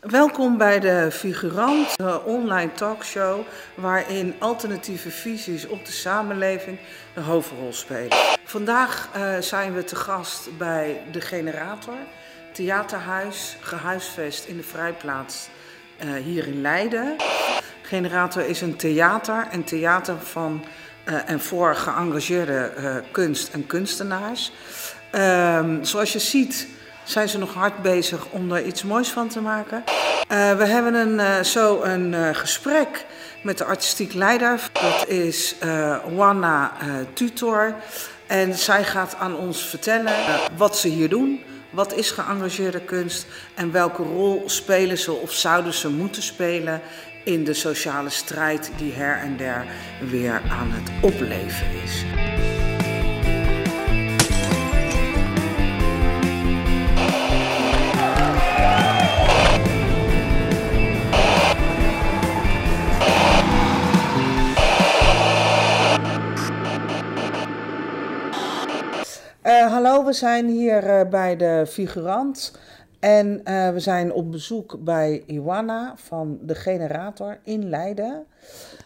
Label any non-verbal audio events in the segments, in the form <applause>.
Welkom bij de Figurant, de online talkshow waarin alternatieve visies op de samenleving een hoofdrol spelen. Vandaag uh, zijn we te gast bij De Generator, theaterhuis, gehuisvest in de Vrijplaats uh, hier in Leiden. Generator is een theater, een theater van uh, en voor geëngageerde kunst en kunstenaars. Ehm, zoals je ziet zijn ze nog hard bezig om er iets moois van te maken. Uh, we hebben een, uh, zo een uh, gesprek met de artistiek leider. Dat is Wanna Tutor. En zij gaat aan ons vertellen wat ze hier doen. Wat is geëngageerde kunst en welke rol spelen ze of zouden ze moeten spelen in de sociale strijd die her en der weer aan het opleven is. Uh, hallo, we zijn hier uh, bij de Figurant en uh, we zijn op bezoek bij Iwana van de Generator in Leiden.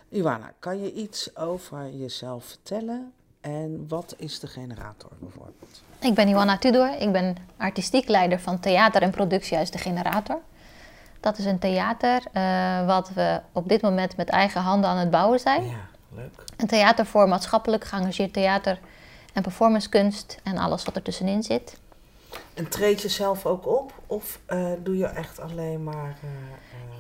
Iwana, kan je iets over jezelf vertellen en wat is de Generator bijvoorbeeld? Ik ben Iwana Tudor, ik ben artistiek leider van theater en productiehuis De Generator. Dat is een theater wat we op dit moment met eigen handen aan het bouwen zijn. Ja, leuk. Een theater voor maatschappelijk geëngageerd theater en performancekunst en alles wat er tussenin zit. En treed je zelf ook op of uh, doe je echt alleen maar.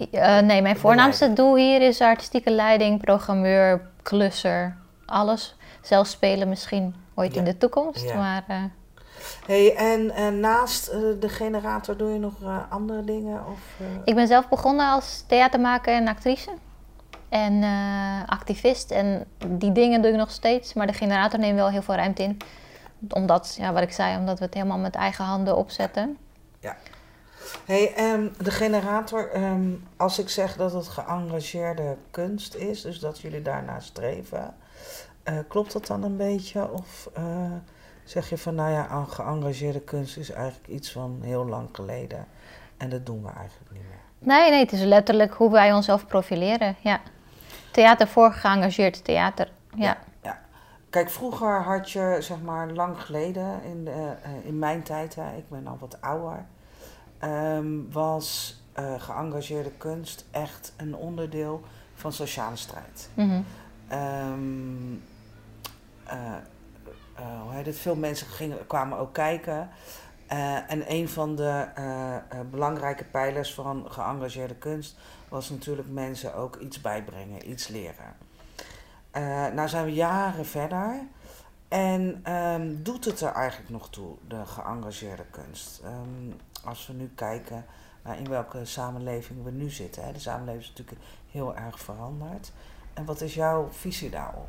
Uh, uh, nee, mijn voornaamste doel hier is artistieke leiding, programmeur, klusser, alles. Zelf spelen misschien ooit ja. in de toekomst. Ja. Maar, hey, en naast de generator doe je nog andere dingen? Of, Ik ben zelf begonnen als theatermaker en actrice en uh, activist. En die dingen doe ik nog steeds. Maar de generator neemt wel heel veel ruimte in. Omdat, ja, wat ik zei, omdat we het helemaal met eigen handen opzetten. Ja. Hey, um, de generator, um, als ik zeg dat het geëngageerde kunst is, dus dat jullie daarnaar streven, uh, klopt dat dan een beetje? Of uh, zeg je van, nou ja, geëngageerde kunst is eigenlijk iets van heel lang geleden en dat doen we eigenlijk niet meer? Nee, nee, het is letterlijk hoe wij onszelf profileren, ja. Theater voor geëngageerd theater. Ja. ja. Kijk, vroeger had je, zeg maar, lang geleden, in, de, uh, in mijn tijd, hè, ik ben al wat ouder, um, was uh, geëngageerde kunst echt een onderdeel van sociale strijd. Mm -hmm. um, uh, hoe heet het? Veel mensen gingen, kwamen ook kijken. En een van de belangrijke pijlers van geëngageerde kunst was natuurlijk mensen ook iets bijbrengen, iets leren. nou zijn we jaren verder en um, doet het er eigenlijk nog toe, de geëngageerde kunst? Um, als we nu kijken naar in welke samenleving we nu zitten. Hè. De samenleving is natuurlijk heel erg veranderd. En wat is jouw visie daarop?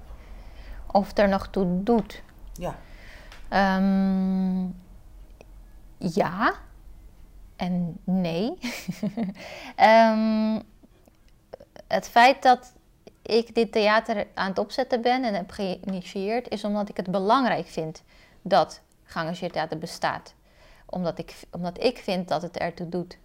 Of het er nog toe doet? Ja. Um, ja en nee. <laughs> het feit dat ik dit theater aan het opzetten ben en heb geïnitieerd, is omdat ik het belangrijk vind dat geëngageerd theater bestaat. Omdat ik, omdat ik vind dat het ertoe doet.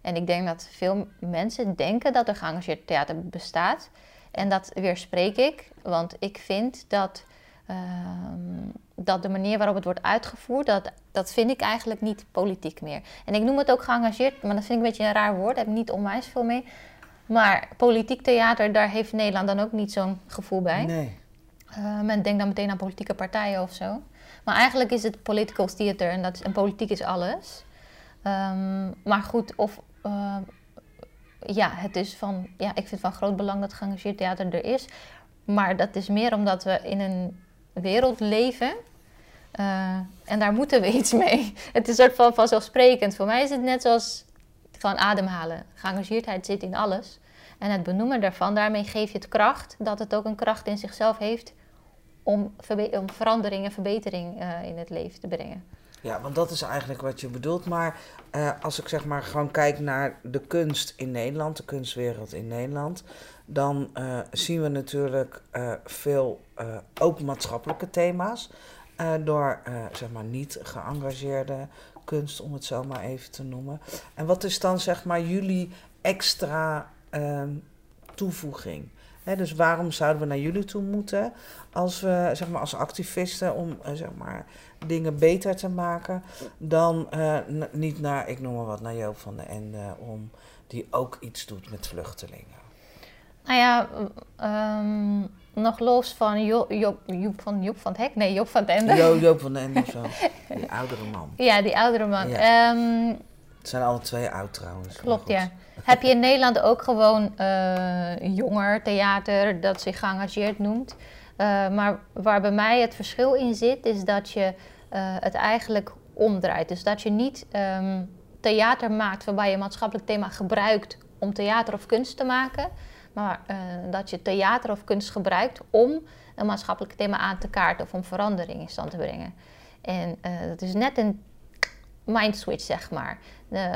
En ik denk dat veel mensen denken dat er geëngageerd theater bestaat. En dat weerspreek ik, want ik vind dat Um, dat de manier waarop het wordt uitgevoerd, dat, dat vind ik eigenlijk niet politiek meer. En ik noem het ook geëngageerd, maar dat vind ik een beetje een raar woord, daar heb ik niet onwijs veel mee. Maar politiek theater, daar heeft Nederland dan ook niet zo'n gevoel bij. Nee. Uh, men denkt dan meteen aan politieke partijen of zo. Maar eigenlijk is het political theater en, dat is, en politiek is alles. Um, maar goed, of... Uh, ja, het is van... Ja, ik vind van groot belang dat geëngageerd theater er is. Maar dat is meer omdat we in een wereld leven. Uh, en daar moeten we iets mee. <laughs> Het is een soort van vanzelfsprekend. Voor mij is het net zoals gewoon ademhalen. Geëngageerdheid zit in alles. En het benoemen daarvan, daarmee geef je het kracht dat het ook een kracht in zichzelf heeft om, om verandering en verbetering uh, in het leven te brengen. Ja, want dat is eigenlijk wat je bedoelt. Maar uh, als ik zeg maar gewoon kijk naar de kunst in Nederland, de kunstwereld in Nederland, dan uh, zien we natuurlijk veel ook maatschappelijke thema's door zeg maar niet geëngageerde kunst, om het zo maar even te noemen. En wat is dan zeg maar jullie extra ehm, toevoeging? Dus waarom zouden we naar jullie toe moeten als, we, zeg maar, als activisten om eh, zeg maar, dingen beter te maken dan eh, niet naar, ik noem maar wat, naar Joop van den Ende, om die ook iets doet met vluchtelingen? Nou ja, ehm, nog los van Job, Job, van, Joep van het Hek, nee, Job van het Ende. Jo, van den Ende of zo, <laughs> die oudere man. Ja, die oudere man. Ja. Ehm, Het zijn alle twee oud trouwens. Klopt, ja. Heb je in Nederland ook gewoon eh jonger theater dat zich geëngageerd noemt. Eh, maar waar bij mij het verschil in zit, is dat je eh, het eigenlijk omdraait. Dus dat je niet ehm, theater maakt waarbij je maatschappelijk thema gebruikt om theater of kunst te maken. Maar eh, dat je theater of kunst gebruikt om een maatschappelijk thema aan te kaarten of om verandering in stand te brengen. En eh, dat is net een mindswitch, zeg maar. Eh,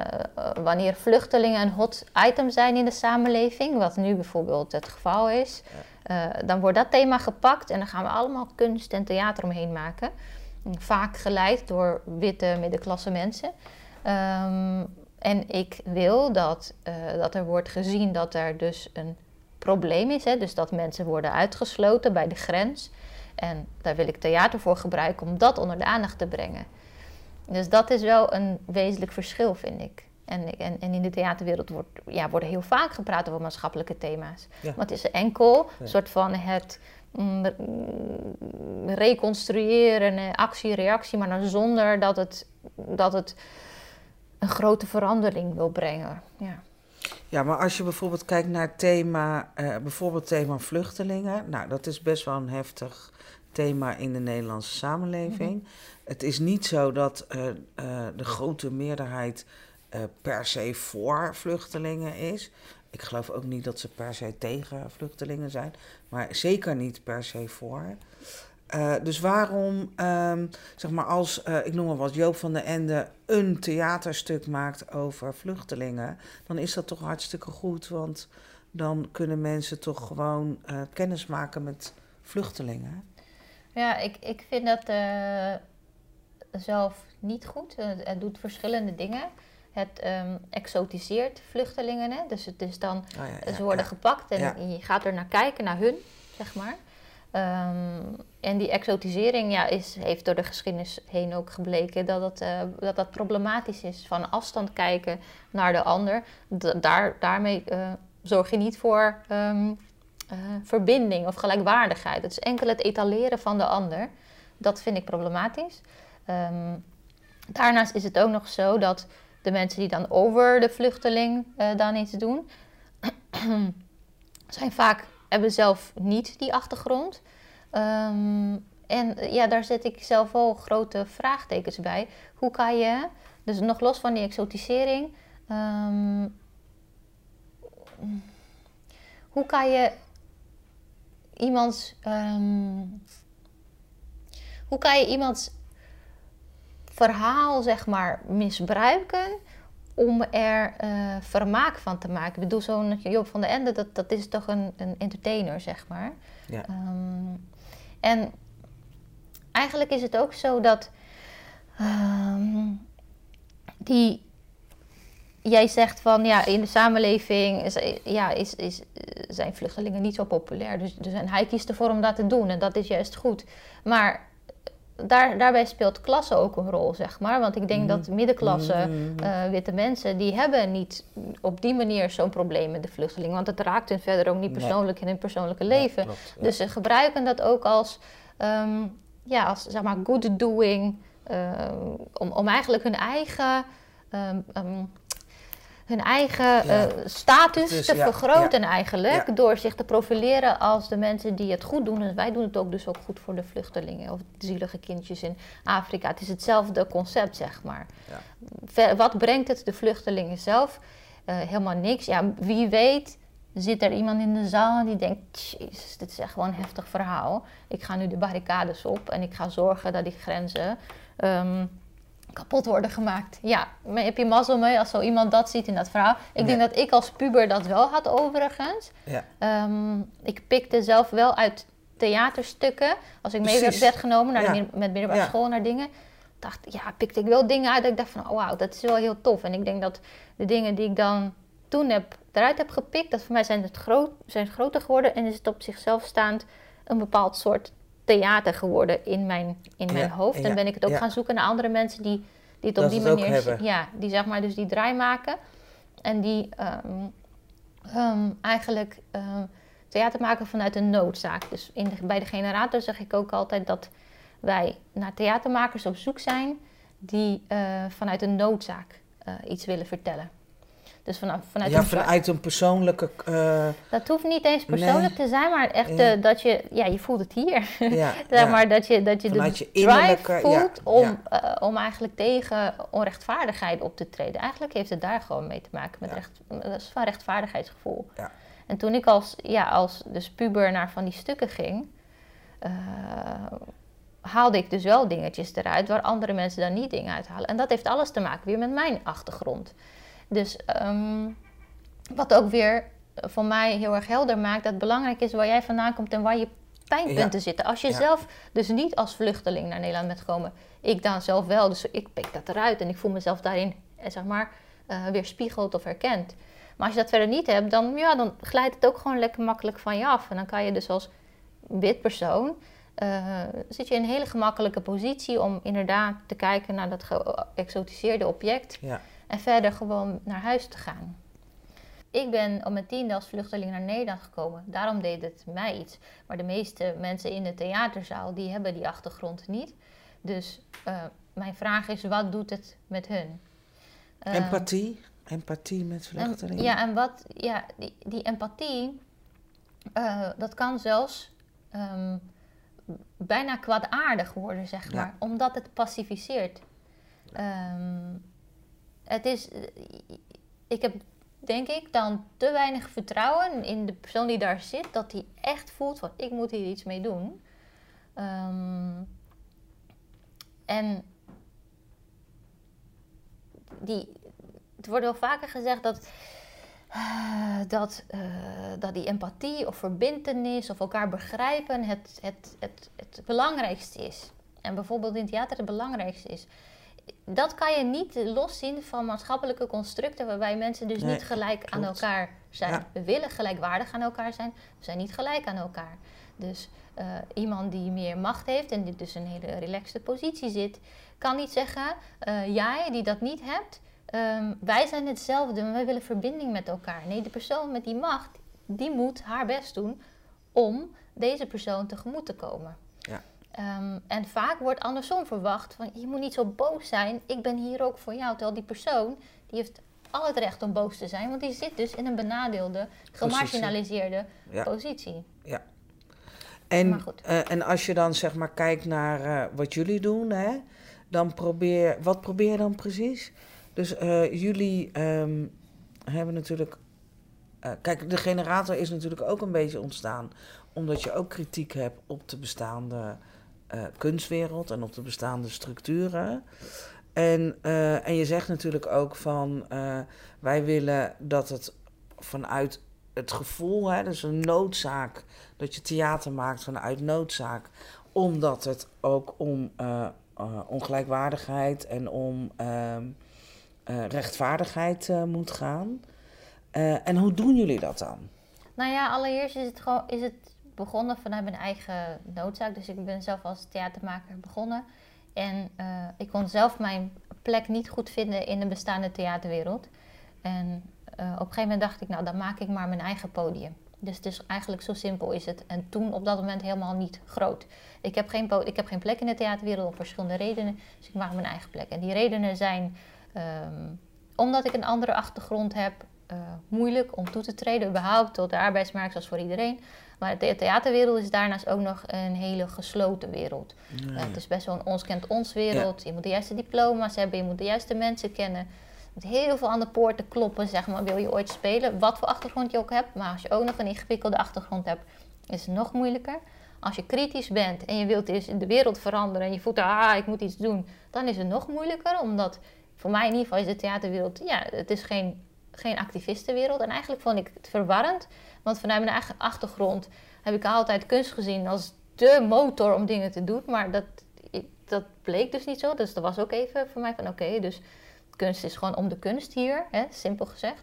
wanneer vluchtelingen een hot item zijn in de samenleving, wat nu bijvoorbeeld het geval is, dan wordt dat thema gepakt en dan gaan we allemaal kunst en theater omheen maken. Vaak geleid door witte middenklasse mensen. Ehm, en ik wil dat, dat er wordt gezien dat er dus een probleem is. Hè? Dus dat mensen worden uitgesloten bij de grens. En daar wil ik theater voor gebruiken om dat onder de aandacht te brengen. Dus dat is wel een wezenlijk verschil, vind ik. En, en, en in de theaterwereld wordt, ja, wordt heel vaak gepraat over maatschappelijke thema's. Ja. Maar het is enkel Ja. een soort van het mm, mm, reconstrueren, eh, actie-reactie, maar dan zonder dat het, dat het een grote verandering wil brengen. Ja. Ja, maar als je bijvoorbeeld kijkt naar het thema, eh, bijvoorbeeld thema vluchtelingen. Nou, dat is best wel een heftig thema in de Nederlandse samenleving. Het is niet zo dat eh, eh, de grote meerderheid per se voor vluchtelingen is. Ik geloof ook niet dat ze per se tegen vluchtelingen zijn, maar zeker niet per se voor. Eh, dus waarom, ehm, zeg maar, als, eh, ik noem maar wat, Joop van den Ende een theaterstuk maakt over vluchtelingen, dan is dat toch hartstikke goed, want dan kunnen mensen toch gewoon eh, kennis maken met vluchtelingen. Ja, ik, ik vind dat zelf niet goed. Het, doet verschillende dingen. Het ehm, exotiseert vluchtelingen. Hè? Dus het is dan, Oh ja, ja, ze worden ja. gepakt en je gaat er naar kijken, naar hun, zeg maar. Ehm, en die exotisering ja, is, heeft door de geschiedenis heen ook gebleken dat het, eh, dat, dat problematisch is. Van afstand kijken naar de ander. Daar, daarmee eh, zorg je niet voor ehm, eh, verbinding of gelijkwaardigheid. Het is enkel het etaleren van de ander. Dat vind ik problematisch. Ehm, daarnaast is het ook nog zo dat de mensen die dan over de vluchteling dan iets doen, <clears throat> zijn vaak, hebben zelf niet die achtergrond. Ehm, en eh, ja, daar zet ik zelf wel grote vraagtekens bij. Hoe kan je, dus nog los van die exotisering, ehm, hoe kan je iemands, ehm, hoe kan je iemands verhaal, zeg maar, misbruiken om er eh, vermaak van te maken. Ik bedoel, zo'n Job van der Ende, dat, dat is toch een, een entertainer, zeg maar. Ja. En eigenlijk is het ook zo dat ehm, die jij zegt van ja, in de samenleving is, ja, is, is, zijn vluchtelingen niet zo populair. Dus, dus, en hij kiest ervoor om dat te doen en dat is juist goed. Maar daar, daarbij speelt klasse ook een rol, zeg maar. Want ik denk dat middenklasse, Mhm. eh, witte mensen, die hebben niet op die manier zo'n probleem met de vluchtelingen. Want het raakt hun verder ook niet Nee. persoonlijk in hun persoonlijke Ja, leven. klopt, ja. Dus ze gebruiken dat ook als, ehm, ja, als zeg maar good doing. ehm, om, om eigenlijk hun eigen, ehm, ehm, hun eigen Ja. eh, status Dus, te ja, vergroten eigenlijk. Door zich te profileren als de mensen die het goed doen. En wij doen het ook dus ook goed voor de vluchtelingen. Of de zielige kindjes in Afrika. Het is hetzelfde concept, zeg maar. Wat brengt het de vluchtelingen zelf? Eh, helemaal niks. Ja, wie weet zit er iemand in de zaal die denkt... Jezus, dit is echt gewoon een heftig verhaal. Ik ga nu de barricades op en ik ga zorgen dat die grenzen... ehm, kapot worden gemaakt. Ja, maar heb je mazzel mee als zo iemand dat ziet in dat verhaal? Ik denk dat ik als puber dat wel had overigens. Ja. Ehm, ik pikte zelf wel uit theaterstukken. Als ik mee werd, genomen naar Ja. de, midden- met middelbare Ja. school naar dingen. dacht, ja, pikte ik wel dingen uit dat ik dacht van, oh, wauw, dat is wel heel tof. En ik denk dat de dingen die ik dan toen heb, eruit heb gepikt, dat voor mij zijn het groot, zijn groter geworden en is het op zichzelf staand een bepaald soort theater geworden in mijn, in mijn hoofd. En ben ik het ook gaan zoeken naar andere mensen die, die het op die manier, ja, die zeg maar dus die draai maken en die ehm, ehm, eigenlijk um, theater maken vanuit een noodzaak. Dus in bij de generator zeg ik ook altijd dat wij naar theatermakers op zoek zijn die uh, vanuit een noodzaak uh, iets willen vertellen. Dus vanaf, vanuit, ja, een, vanuit een persoonlijke. Uh, dat hoeft niet eens persoonlijk te zijn, maar echt ja. dat je, ja, je voelt het hier. Ja, <laughs> zeg maar dat je, dat je vanuit de je drive voelt om, uh, om eigenlijk tegen onrechtvaardigheid op te treden. Eigenlijk heeft het daar gewoon mee te maken met recht, dat is van rechtvaardigheidsgevoel. En toen ik als, ja, als dus puber naar van die stukken ging, haalde ik dus wel dingetjes eruit waar andere mensen dan niet dingen uithalen. En dat heeft alles te maken weer met mijn achtergrond. Dus um, wat ook weer voor mij heel erg helder maakt dat het belangrijk is waar jij vandaan komt en waar je pijnpunten zitten. Als je zelf dus niet als vluchteling naar Nederland bent gekomen, ik dan zelf wel, dus ik pik dat eruit en ik voel mezelf daarin, eh, zeg maar, uh, weer spiegeld of herkend. Maar als je dat verder niet hebt, dan, ja, dan glijdt het ook gewoon lekker makkelijk van je af. En dan kan je dus als wit persoon uh, zit je in een hele gemakkelijke positie om inderdaad te kijken naar dat geëxotiseerde object ja. En verder gewoon naar huis te gaan. Ik ben op mijn tiende als vluchteling naar Nederland gekomen. Daarom deed het mij iets. Maar de meeste mensen in de theaterzaal die hebben die achtergrond niet. Dus uh, mijn vraag is, wat doet het met hun? Uh, empathie? Empathie met vluchtelingen? ja, en wat, ja, die, die empathie, dat kan zelfs um, bijna kwaadaardig worden, zeg maar. Omdat het pacificeert. Um, het is... Ik heb, denk ik, dan te weinig vertrouwen in de persoon die daar zit... dat hij echt voelt van, ik moet hier iets mee doen. Um, en... Die, het wordt wel vaker gezegd dat uh, dat, uh, dat die empathie of verbindenis of elkaar begrijpen het, het, het, het belangrijkste is. En bijvoorbeeld in theater het belangrijkste is. Dat kan je niet loszien van maatschappelijke constructen waarbij mensen dus niet gelijk aan elkaar zijn. We willen gelijkwaardig aan elkaar zijn, we zijn niet gelijk aan elkaar. Dus uh, iemand die meer macht heeft en die dus een hele relaxte positie zit, kan niet zeggen, jij die dat niet hebt, Um, wij zijn hetzelfde, maar wij willen verbinding met elkaar. Nee, de persoon met die macht, die moet haar best doen om deze persoon tegemoet te komen. Ja. Um, en vaak wordt andersom verwacht van je moet niet zo boos zijn, ik ben hier ook voor jou. Terwijl die persoon, die heeft al het recht om boos te zijn, want die zit dus in een benadeelde, gemarginaliseerde ja. positie. Ja. En, uh, en als je dan zeg maar kijkt naar uh, wat jullie doen, hè, dan probeer, wat probeer je dan precies? Dus uh, jullie um, hebben natuurlijk. Kijk, de generator is natuurlijk ook een beetje ontstaan. Omdat je ook kritiek hebt op de bestaande uh, kunstwereld en op de bestaande structuren. En, en je zegt natuurlijk ook van wij willen dat het vanuit het gevoel, hè, dus een noodzaak, dat je theater maakt vanuit noodzaak, omdat het ook om ongelijkwaardigheid en om ehm, rechtvaardigheid moet gaan. En hoe doen jullie dat dan? Nou ja, allereerst is het, gewoon, is het begonnen vanuit mijn eigen noodzaak. Dus ik ben zelf als theatermaker begonnen. En ik kon zelf mijn plek niet goed vinden in de bestaande theaterwereld. En op een gegeven moment dacht ik, nou dan maak ik maar mijn eigen podium. Dus het is eigenlijk zo simpel is het. En toen op dat moment helemaal niet groot. Ik heb geen, ik heb geen plek in de theaterwereld om verschillende redenen. Dus ik maak mijn eigen plek. En die redenen zijn Um, omdat ik een andere achtergrond heb, uh, moeilijk om toe te treden, überhaupt tot de arbeidsmarkt, zoals voor iedereen. Maar de theaterwereld is daarnaast ook nog een hele gesloten wereld. Uh, het is best wel een ons kent ons wereld. Je moet de juiste diploma's hebben, je moet de juiste mensen kennen. Je moet heel veel aan de poorten kloppen, zeg maar, wil je ooit spelen. Wat voor achtergrond je ook hebt. Maar als je ook nog een ingewikkelde achtergrond hebt, is het nog moeilijker. Als je kritisch bent en je wilt dus in de wereld veranderen en je voelt, ah, ik moet iets doen, dan is het nog moeilijker, omdat voor mij in ieder geval is de theaterwereld, ja, het is geen, geen activistenwereld. En eigenlijk vond ik het verwarrend, want vanuit mijn eigen achtergrond heb ik altijd kunst gezien als de motor om dingen te doen. Maar dat, dat bleek dus niet zo. Dus dat was ook even voor mij van oké, dus kunst is gewoon om de kunst hier, hè, simpel gezegd.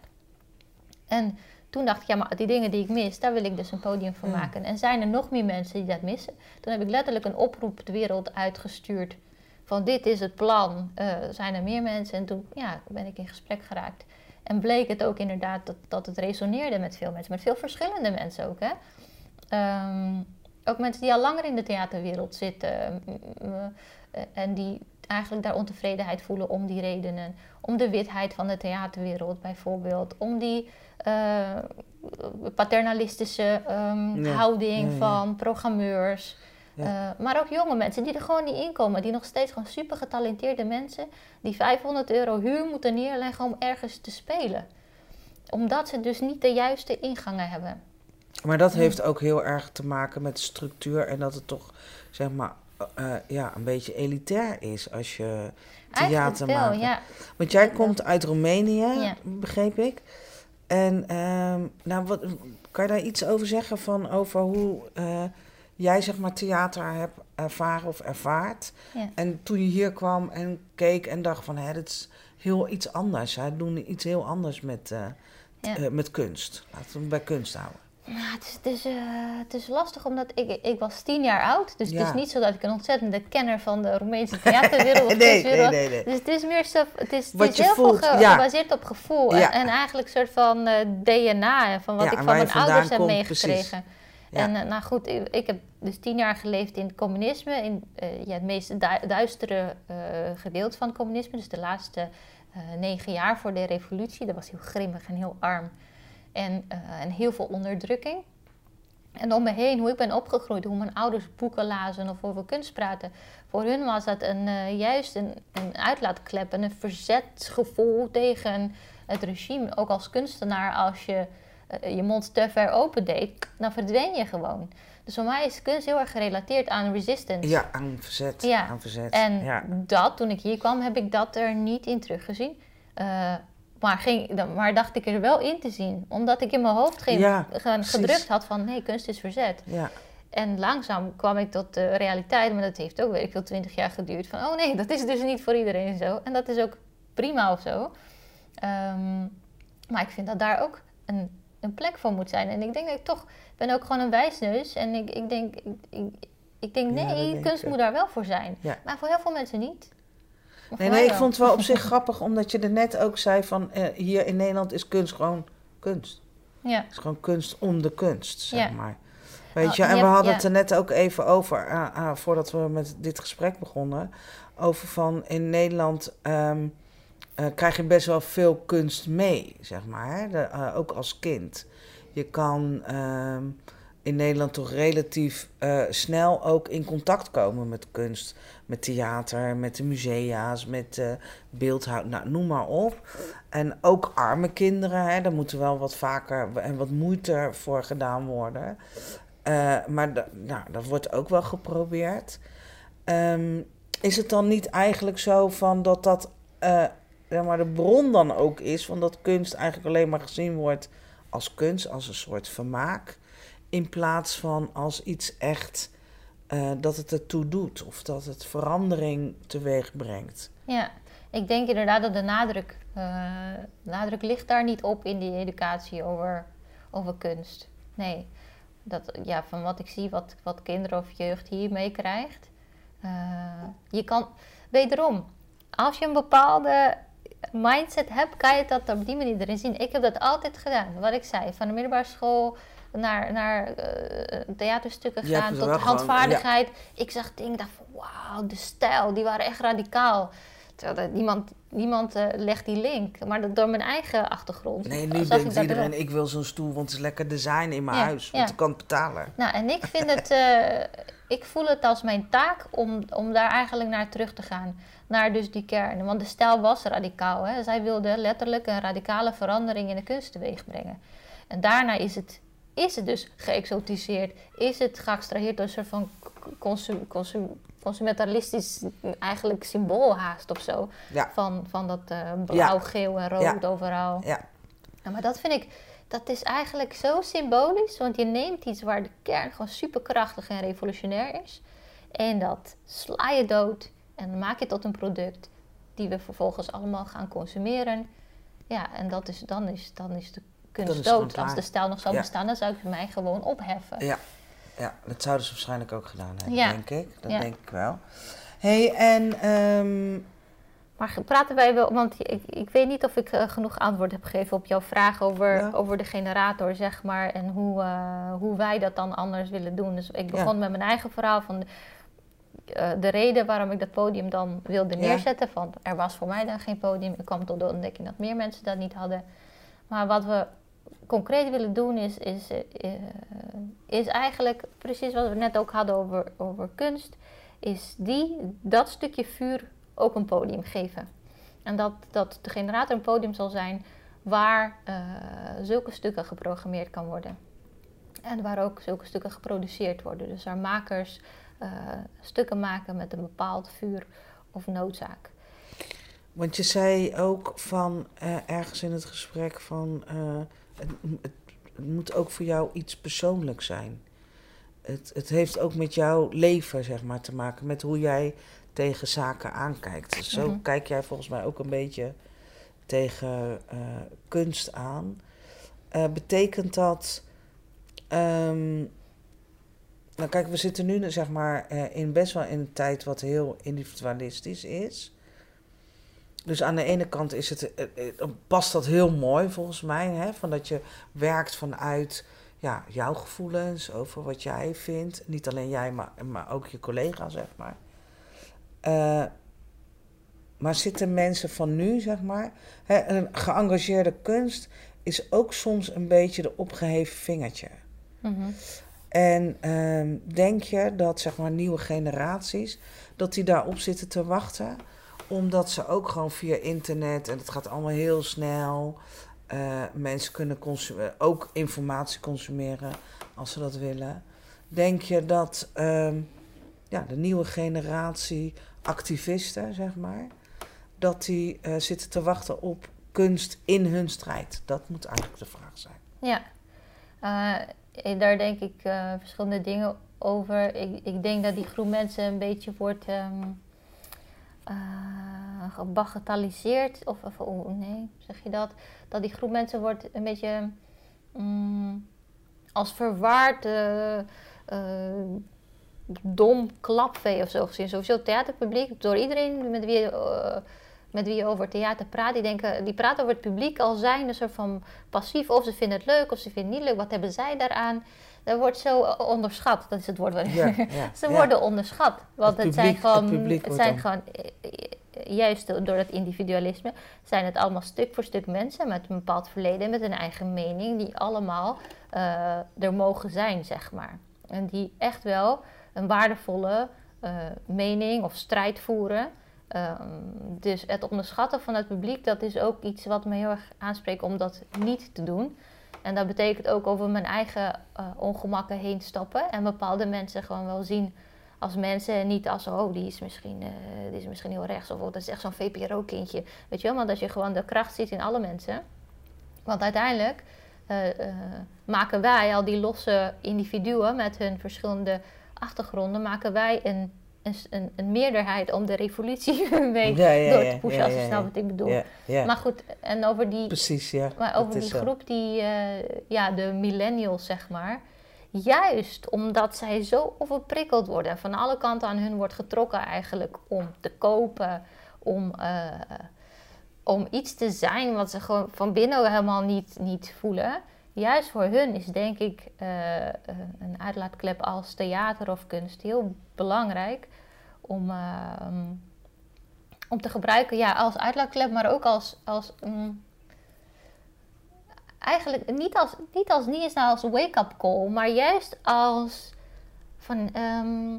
En toen dacht ik, ja, maar die dingen die ik mis, daar wil ik dus een podium van maken. En zijn er nog meer mensen die dat missen? Toen heb ik letterlijk een oproep de wereld uitgestuurd van dit is het plan. Uh, zijn er meer mensen? En toen ja, ben ik in gesprek geraakt. En bleek het ook inderdaad dat, dat het resoneerde met veel mensen, met veel verschillende mensen ook. Hè? Ehm, ook mensen die al langer in de theaterwereld zitten eh, en die eigenlijk daar ontevredenheid voelen om die redenen. Om de witheid van de theaterwereld bijvoorbeeld, om die uh, paternalistische um, houding van programmeurs. Uh, maar ook jonge mensen die er gewoon niet in komen. Die nog steeds gewoon super getalenteerde mensen. Die 500 euro huur moeten neerleggen om ergens te spelen. Omdat ze dus niet de juiste ingangen hebben. Maar dat heeft ook heel erg te maken met structuur. En dat het toch, zeg maar, uh, ja, een beetje elitair is als je theater wel, maakt. Ja. Want jij komt uit Roemenië, begreep ik. En um, nou, wat, kan je daar iets over zeggen van over hoe uh, jij zeg maar theater hebt ervaren of ervaart? Ja. En toen je hier kwam en keek en dacht van, hè, dat is heel iets anders. Zij doen iets heel anders met, uh, ja. met kunst. Laten we bij kunst houden. Het is, het, is, uh, het is lastig omdat ik, ik was tien jaar oud. Dus het is niet zo dat ik een ontzettende kenner van de Roemeense theaterwereld <laughs> nee, nee, nee, nee, Dus het is meer zo, het is, het is heel voelt, veel gebaseerd op gevoel. En, en, eigenlijk een soort van DNA van wat ik van mijn ouders heb meegekregen. En uh, nou goed, ik, heb dus tien jaar geleefd in het communisme, in ja, het meest du duistere gedeelte van het communisme. Dus de laatste negen jaar voor de revolutie. Dat was heel grimmig en heel arm en, uh, en heel veel onderdrukking. En om me heen, hoe ik ben opgegroeid, hoe mijn ouders boeken lazen of over kunst praten. Voor hun was dat een, uh, juist een, een uitlaatklep en een verzetsgevoel tegen het regime. Ook als kunstenaar, als je uh, je mond te ver open deed, dan verdween je gewoon. Dus voor mij is kunst heel erg gerelateerd aan resistance. Ja, aan verzet. Ja. Aan verzet. En ja. dat, toen ik hier kwam, heb ik dat er niet in teruggezien. Uh, maar, ging, maar dacht ik er wel in te zien. Omdat ik in mijn hoofd geen, ja, gedrukt had van nee, kunst is verzet. Ja. En langzaam kwam ik tot de realiteit, maar dat heeft ook, weet ik veel, twintig jaar geduurd. Van oh nee, dat is dus niet voor iedereen zo. En dat is ook prima of zo. Um, maar ik vind dat daar ook een, een plek voor moet zijn. En ik denk dat ik toch, ben ook gewoon een wijsneus. En ik, ik denk, ik, ik, denk nee, kunst moet daar wel voor zijn. Maar voor heel veel mensen niet. Nee, nee, ik vond het wel op zich <laughs> grappig, omdat je er net ook zei van uh, hier in Nederland is kunst gewoon kunst. Ja. Het is gewoon kunst om de kunst, zeg ja. maar. Weet oh, je, en we hadden het er net ook even over, uh, uh, voordat we met dit gesprek begonnen, over van in Nederland um, krijg je best wel veel kunst mee, zeg maar, de, ook als kind. Je kan um, in Nederland toch relatief uh, snel ook in contact komen met kunst. Met theater, met de musea's, met beeldhoud, nou, noem maar op. En ook arme kinderen, hè, daar moet wel wat vaker en wat moeite voor gedaan worden. Maar nou, dat wordt ook wel geprobeerd. Um, is het dan niet eigenlijk zo van dat dat zeg maar de bron dan ook is, van dat kunst eigenlijk alleen maar gezien wordt als kunst, als een soort vermaak? In plaats van als iets echt uh, dat het ertoe doet of dat het verandering teweeg brengt. Ja, ik denk inderdaad dat de nadruk, uh, nadruk ligt daar niet op in die educatie over, over kunst. Nee, dat, ja, van wat ik zie, wat, wat kinderen of jeugd hier meekrijgt. Uh, je kan, wederom, als je een bepaalde mindset hebt, kan je dat op die manier erin zien. Ik heb dat altijd gedaan. Wat ik zei, van de middelbare school naar, naar uh, theaterstukken gaan, tot handvaardigheid. Ik zag dingen, dacht van wauw, de stijl, die waren echt radicaal. Terwijl niemand, niemand uh, legt die link, maar dat door mijn eigen achtergrond. Nee, nu denkt iedereen, ik wil zo'n stoel, want het is lekker design in mijn huis, want ik kan het betalen. Nou, en ik vind <laughs> het, uh, ik voel het als mijn taak om, om daar eigenlijk naar terug te gaan. Naar dus die kern. Want de stijl was radicaal. Hè? Zij wilde letterlijk een radicale verandering in de kunst teweeg brengen. En daarna is het is het dus geëxotiseerd? Is het geabstraheerd door een soort van consum, consum, consumentalistisch eigenlijk symbool haast of zo? Van, van dat uh, blauw, geel en rood overal. Ja. maar dat vind ik, dat is eigenlijk zo symbolisch. Want je neemt iets waar de kern gewoon superkrachtig en revolutionair is. En dat sla je dood En maak je tot een product die we vervolgens allemaal gaan consumeren. Ja, en dat is, dan, is, dan is de kunst dood. Als de stijl nog zou Ja. bestaan, dan zou ik mij gewoon opheffen. Ja. ja, dat zouden ze waarschijnlijk ook gedaan hebben, Ja. denk ik. Dat Ja. denk ik wel. hey, en ehm, Maar praten wij wel, want ik, ik weet niet of ik eh, genoeg antwoord heb gegeven op jouw vraag over, Ja. over de generator, zeg maar, en hoe, eh, hoe wij dat dan anders willen doen. Dus ik begon met mijn eigen verhaal van de, eh, de reden waarom ik dat podium dan wilde Ja. neerzetten. Want er was voor mij dan geen podium. Ik kwam tot de ontdekking dat meer mensen dat niet hadden. Maar wat we concreet willen doen is, is, eh, eh, is eigenlijk precies wat we net ook hadden over, over kunst. Is die, dat stukje vuur ook een podium geven. En dat, dat de generator een podium zal zijn waar zulke stukken geprogrammeerd kan worden. En waar ook zulke stukken geproduceerd worden. Dus waar makers eh, stukken maken met een bepaald vuur of noodzaak. want je zei ook van eh, ergens in het gesprek van eh, het, het, moet ook voor jou iets persoonlijks zijn. Het, het heeft ook met jouw leven zeg maar, te maken, met hoe jij tegen zaken aankijkt. Dus zo Mhm. kijk jij volgens mij ook een beetje tegen kunst aan. Betekent dat. ehm, nou, kijk, we zitten nu zeg maar eh, in best wel in een tijd wat heel individualistisch is. Dus aan de ene kant is het, eh, eh, past dat heel mooi volgens mij, hè, van dat je werkt vanuit ja, jouw gevoelens over wat jij vindt. Niet alleen jij, maar, maar ook je collega, zeg maar. Maar zitten mensen van nu, zeg maar, hè, een geëngageerde kunst is ook soms een beetje de opgeheven vingertje. Mhm. En ehm, denk je dat zeg maar nieuwe generaties, dat die daarop zitten te wachten, omdat ze ook gewoon via internet en het gaat allemaal heel snel, eh, mensen kunnen consu- ook informatie consumeren als ze dat willen. Denk je dat ehm, ja, de nieuwe generatie activisten, zeg maar, dat die eh, zitten te wachten op kunst in hun strijd? Dat moet eigenlijk de vraag zijn. Ja, Eh, daar denk ik eh, verschillende dingen over. Ik, ik denk dat die groep mensen een beetje wordt eh, gebagatelliseerd. Of, of oh, nee, zeg je dat? Dat die groep mensen wordt een beetje mm, als verwaard. eh, dom klapvee of zo gezien. Sowieso theaterpubliek, door iedereen met wie, met wie je over theater praat, die, denken, die praten over het publiek al zijn een soort van passief. Of ze vinden het leuk of ze vinden het niet leuk. Wat hebben zij daaraan? Dat wordt zo onderschat. Dat is het woord. wat- Ja, <laughs> ja, ze ja. worden onderschat. Want Het het, zijn het gewoon, het zijn gewoon eh, eh, juist door dat individualisme, zijn het allemaal stuk voor stuk mensen met een bepaald verleden, met een eigen mening, die allemaal eh, er mogen zijn, zeg maar. En die echt wel een waardevolle eh, mening of strijd voeren. Ehm, dus het onderschatten van het publiek, dat is ook iets wat me heel erg aanspreekt om dat niet te doen. En dat betekent ook over mijn eigen eh, ongemakken heen stappen en bepaalde mensen gewoon wel zien als mensen en niet als, oh, die is misschien, eh, die is misschien heel rechts of oh, dat is echt zo'n VPRO-kindje. Weet je wel, maar dat je gewoon de kracht ziet in alle mensen. Want uiteindelijk eh, maken wij, al die losse individuen met hun verschillende achtergronden, maken wij een, een, een, een meerderheid om de revolutie <laughs> mee Ja, ja, door te pushen, ja, als je snapt wat ik bedoel. Maar goed, en over die, precies, ja. maar over die groep, die, eh, ja, de millennials, zeg maar. Juist omdat zij zo overprikkeld worden en van alle kanten aan hun wordt getrokken eigenlijk om te kopen, om, eh, om iets te zijn wat ze gewoon van binnen helemaal niet, niet voelen. Juist voor hun is denk ik eh, eh, een uitlaatklep als theater of kunst heel belangrijk om, eh, om te gebruiken ja, als uitlaatklep, maar ook als, als mm, eigenlijk niet als, niet als, niet eens nou als wake-up call, maar juist als van, ehm,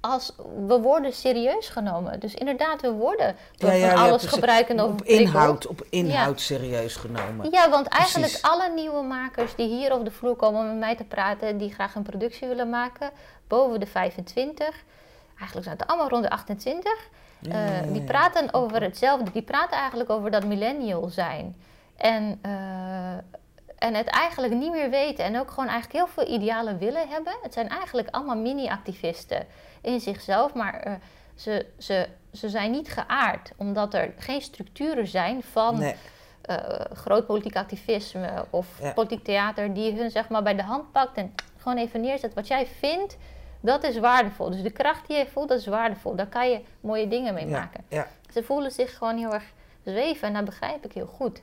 als we worden serieus genomen. Dus inderdaad, we worden door Ja, ja, van ja, alles precies. gebruiken op inhoud, op inhoud serieus genomen. Ja, want eigenlijk Precies. alle nieuwe makers die hier op de vloer komen om met mij te praten, die graag een productie willen maken, boven de 25, eigenlijk zijn het allemaal rond de 28, Ja, eh, ja, ja, die ja. praten over hetzelfde. Die praten eigenlijk over dat millennial zijn. En eh, en het eigenlijk niet meer weten. En ook gewoon eigenlijk heel veel idealen willen hebben. Het zijn eigenlijk allemaal mini-activisten in zichzelf. Maar eh, ze, ze, ze zijn niet geaard. Omdat er geen structuren zijn van Nee. eh, groot politiek activisme of Ja. politiek theater. Die hun zeg maar bij de hand pakt en gewoon even neerzet. Wat jij vindt, dat is waardevol. Dus de kracht die je voelt, dat is waardevol. Daar kan je mooie dingen mee Ja, maken. ja. Ze voelen zich gewoon heel erg zweven en dat begrijp ik heel goed.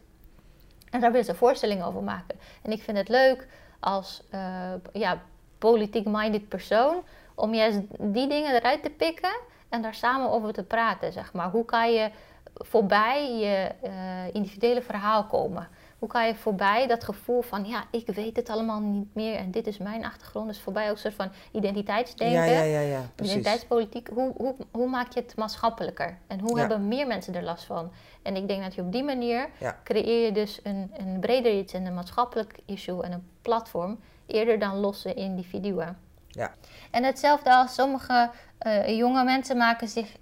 En daar willen ze voorstellingen over maken. En ik vind het leuk als eh, ja, politiek-minded persoon om juist die dingen eruit te pikken en daar samen over te praten. Zeg maar. Hoe kan je voorbij je eh, individuele verhaal komen? Hoe kan je voorbij dat gevoel van, ja, ik weet het allemaal niet meer en dit is mijn achtergrond. Dus voorbij ook een soort van identiteitsdenken. Ja, ja, ja. Identiteitspolitiek, hoe, hoe, hoe maak je het maatschappelijker? En hoe hebben meer mensen er last van? En ik denk dat je op die manier creëer je dus een, een breder iets en een maatschappelijk issue en een platform, eerder dan losse individuen. Ja. En hetzelfde als sommige eh, jonge mensen maken zich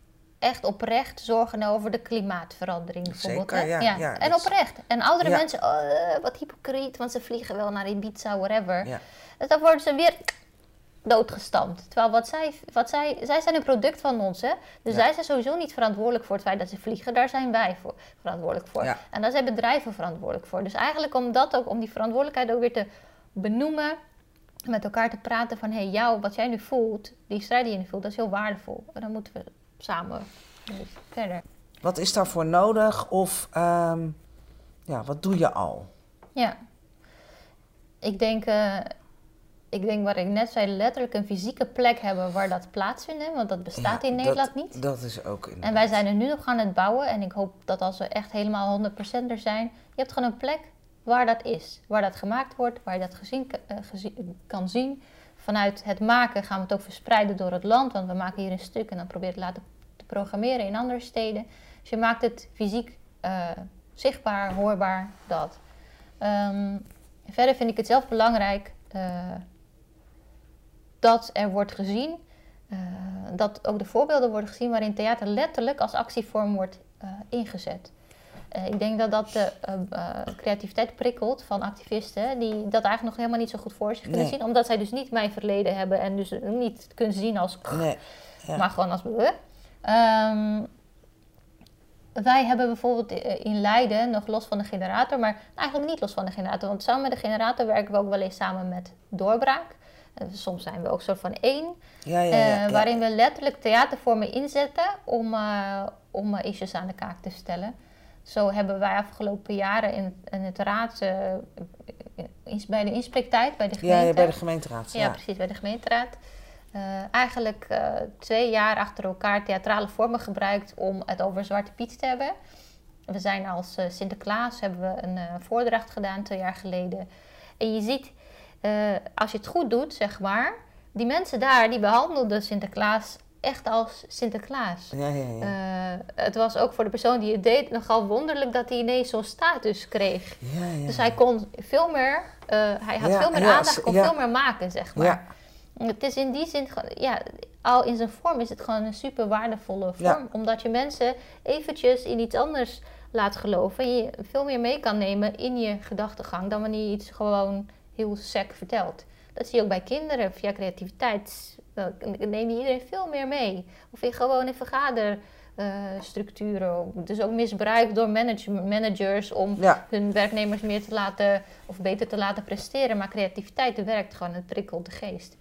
echt oprecht zorgen over de klimaatverandering bijvoorbeeld. Zeker, hè? ja, ja, en oprecht. En oudere Ja. mensen, oh, wat hypocriet, want ze vliegen wel naar Ibiza, whatever. Ja. Dus dan worden ze weer doodgestampt. Terwijl wat zij, wat zij, zij zijn een product van ons, hè? Dus Ja. zij zijn sowieso niet verantwoordelijk voor het feit dat ze vliegen. Daar zijn wij voor, verantwoordelijk voor. Ja. En daar zijn bedrijven verantwoordelijk voor. Dus eigenlijk om dat ook, om die verantwoordelijkheid ook weer te benoemen, met elkaar te praten van, hé, hey, jou, wat jij nu voelt, die strijd die je nu voelt, dat is heel waardevol. En dan moeten we samen verder. Wat is daarvoor nodig? Of ehm, ja, wat doe je al? Ja. Ik denk, eh, ik denk wat ik net zei, letterlijk een fysieke plek hebben waar dat plaatsvindt. Want dat bestaat Ja, in dat- Nederland niet. Dat is ook in. En wij zijn er nu nog aan het bouwen. En ik hoop dat als we echt helemaal 100% er zijn, je hebt gewoon een plek waar dat is. Waar dat gemaakt wordt, waar je dat gezien, eh, gezien- kan zien. Vanuit het maken gaan we het ook verspreiden door het land. Want we maken hier een stuk en dan probeer je het laten te programmeren in andere steden. Dus je maakt het fysiek eh, zichtbaar, hoorbaar, dat. Ehm, verder vind ik het zelf belangrijk eh, dat er wordt gezien eh, dat ook de voorbeelden worden gezien waarin theater letterlijk als actievorm wordt ingezet. Ik denk dat dat de creativiteit prikkelt van activisten die dat eigenlijk nog helemaal niet zo goed voor zich kunnen Nee. zien, omdat zij dus niet mijn verleden hebben en dus niet kunnen zien als Nee. Ja. maar gewoon als Ehm, wij hebben bijvoorbeeld eh, in Leiden, nog los van de generator, maar eigenlijk niet los van de generator. Want samen met de generator werken we ook wel eens samen met Doorbraak. Eh, soms zijn we ook soort van één. Ja, ja, ja, eh, waarin we letterlijk theatervormen inzetten om, eh, om issues aan de kaak te stellen. Zo hebben wij afgelopen jaren in, in het raad, bij de inspreektijd, bij de gemeente. ja, bij de gemeenteraad. Ja, precies, bij de gemeenteraad. Eh, eigenlijk eh, twee jaar achter elkaar theatrale vormen gebruikt om het over Zwarte Piet te hebben. We zijn als eh, Sinterklaas, hebben we een voordracht gedaan twee jaar geleden. En je ziet, als je het goed doet, zeg maar, die mensen daar, die behandelden Sinterklaas echt als Sinterklaas. ja, ja. ja. Het was ook voor de persoon die het deed nogal wonderlijk dat hij ineens zo'n status kreeg. ja, ja. Dus hij kon veel meer, hij had veel meer aandacht, kon veel meer maken, zeg maar. Het is in die zin, ja, al in zijn vorm is het gewoon een super waardevolle vorm. Ja. Omdat je mensen eventjes in iets anders laat geloven. En je veel meer mee kan nemen in je gedachtegang dan wanneer je iets gewoon heel sec vertelt. Dat zie je ook bij kinderen via creativiteit. Dan neem je iedereen veel meer mee. Of in gewoon in vergaderstructuren. dus ook misbruik door manage- managers om Ja. hun werknemers meer te laten of beter te laten presteren. Maar creativiteit werkt gewoon, het prikkelt de geest.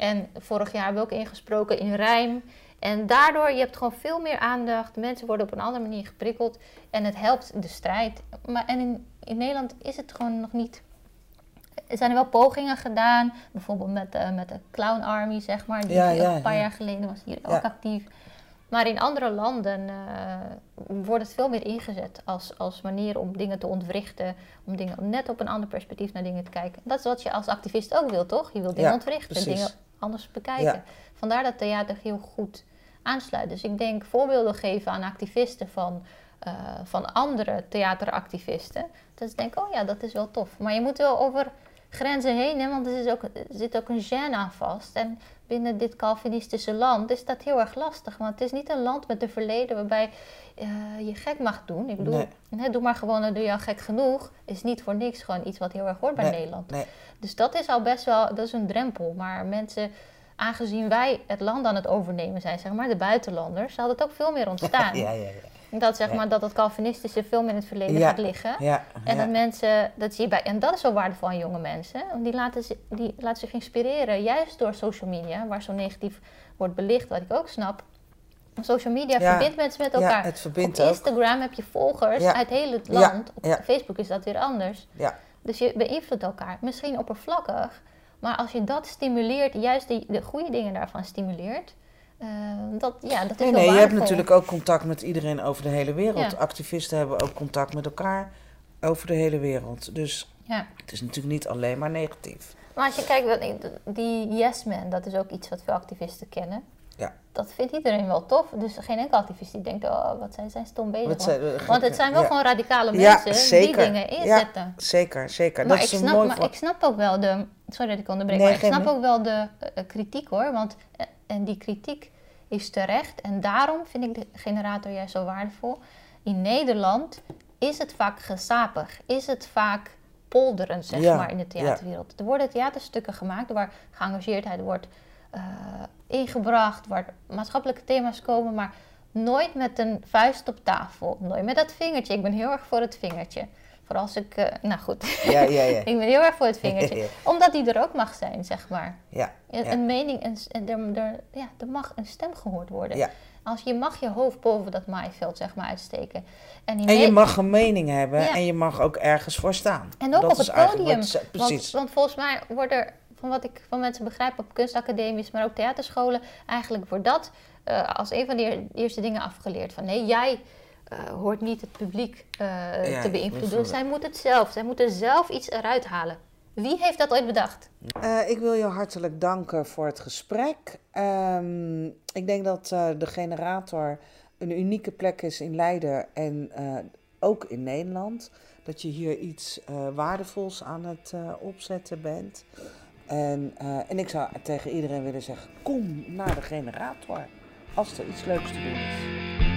En vorig jaar hebben we ook ingesproken in rijm. En daardoor, je hebt gewoon veel meer aandacht. Mensen worden op een andere manier geprikkeld. En het helpt de strijd. Maar en in, in Nederland is het gewoon nog niet... Er zijn er wel pogingen gedaan. Bijvoorbeeld met, eh, met de Clown Army, zeg maar. Die Ja, ja, een paar ja. jaar geleden was hier ook actief. Maar in andere landen eh, wordt het veel meer ingezet als, als manier om dingen te ontwrichten. Om dingen om net op een ander perspectief naar dingen te kijken. Dat is wat je als activist ook wil, toch? Je wilt dingen ontwrichten, precies. dingen anders bekijken. Ja. Vandaar dat theater heel goed aansluit. Dus ik denk voorbeelden geven aan activisten van, eh, van andere theateractivisten. Dat is denk ik, oh ja, dat is wel tof. Maar je moet wel over grenzen heen, hè, want er, is ook, er zit ook een gêne aan vast. En binnen dit Calvinistische land is dat heel erg lastig. Want het is niet een land met een verleden waarbij eh, je gek mag doen. Ik bedoel, Nee. doe maar gewoon, dan doe je al gek genoeg. Is niet voor niks gewoon iets wat heel erg hoort bij Nee, Nederland. nee. Dus dat is al best wel, dat is een drempel. Maar mensen, aangezien wij het land aan het overnemen zijn, zeg maar, de buitenlanders, zal het ook veel meer <laughs> ontstaan. Ja, ja, ja. Dat zeg maar dat het Calvinistische veel meer in het verleden Ja. gaat liggen. ja, En dat mensen, dat zie je bij, en dat is zo waardevol aan jonge mensen. Want die laten, die laten zich inspireren, juist door social media, waar zo negatief wordt belicht, wat ik ook snap. Social media verbindt mensen met Ja, elkaar. het verbindt Op ook. Instagram heb je volgers uit heel het land. Op. Facebook is dat weer anders. Ja. Dus je beïnvloedt elkaar. Misschien oppervlakkig, maar als je dat stimuleert, juist de, de goede dingen daarvan stimuleert, eh, dat, ja, dat is Nee, nee, je hebt natuurlijk ook contact met iedereen over de hele wereld. Ja. Activisten hebben ook contact met elkaar over de hele wereld. Dus Ja. het is natuurlijk niet alleen maar negatief. Maar als je kijkt, die yes man, dat is ook iets wat veel activisten kennen. Ja. Dat vindt iedereen wel tof. Dus geen enkel activist die denkt, oh, wat zijn, zijn stom bezig. Want- zijn- eh, Want het zijn wel ja. gewoon radicale mensen die dingen inzetten. Zeker, zeker. Maar, dat ik is een snap, mooi maar ik snap ook wel de... Sorry dat ik onderbreek, Nee, maar ik snap ook wel de eh, kritiek hoor. Want, en die kritiek is terecht. En daarom vind ik de generator juist zo waardevol. In Nederland is het vaak gesapig. Is het vaak polderen, zeg Ja, maar, in de theaterwereld. Er worden theaterstukken gemaakt waar geëngageerdheid wordt eh, ingebracht, waar maatschappelijke thema's komen, maar nooit met een vuist op tafel. Nooit met dat vingertje. Ik ben heel erg voor het vingertje. Vooral als ik, eh, nou goed, Ja, ja, ja. <laughs> ik ben heel erg voor het vingertje. <laughs> Omdat die er ook mag zijn, zeg maar. ja, Een, mening, en er, er, ja, er mag een stem gehoord worden. Ja. Als je mag je hoofd boven dat maaiveld, zeg maar, uitsteken. En, je mag een mening hebben en je mag ook ergens voor staan. en ook Dat op het podium. Want, precies. want volgens mij wordt er, van wat ik van mensen begrijp op kunstacademies, maar ook theaterscholen, eigenlijk wordt dat eh, als een van de eer- eerste dingen afgeleerd. Van nee, jij eh, hoort niet het publiek eh, Ja, te beïnvloeden. Zij moet het zelf. Zij moeten zelf iets eruit halen. Wie heeft dat ooit bedacht? Eh, ik wil je hartelijk danken voor het gesprek. Ehm, ik denk dat eh, de generator een unieke plek is in Leiden en eh, ook in Nederland. Dat je hier iets eh, waardevols aan het eh, opzetten bent. En, eh, en ik zou tegen iedereen willen zeggen: kom naar de generator als er iets leuks te doen is.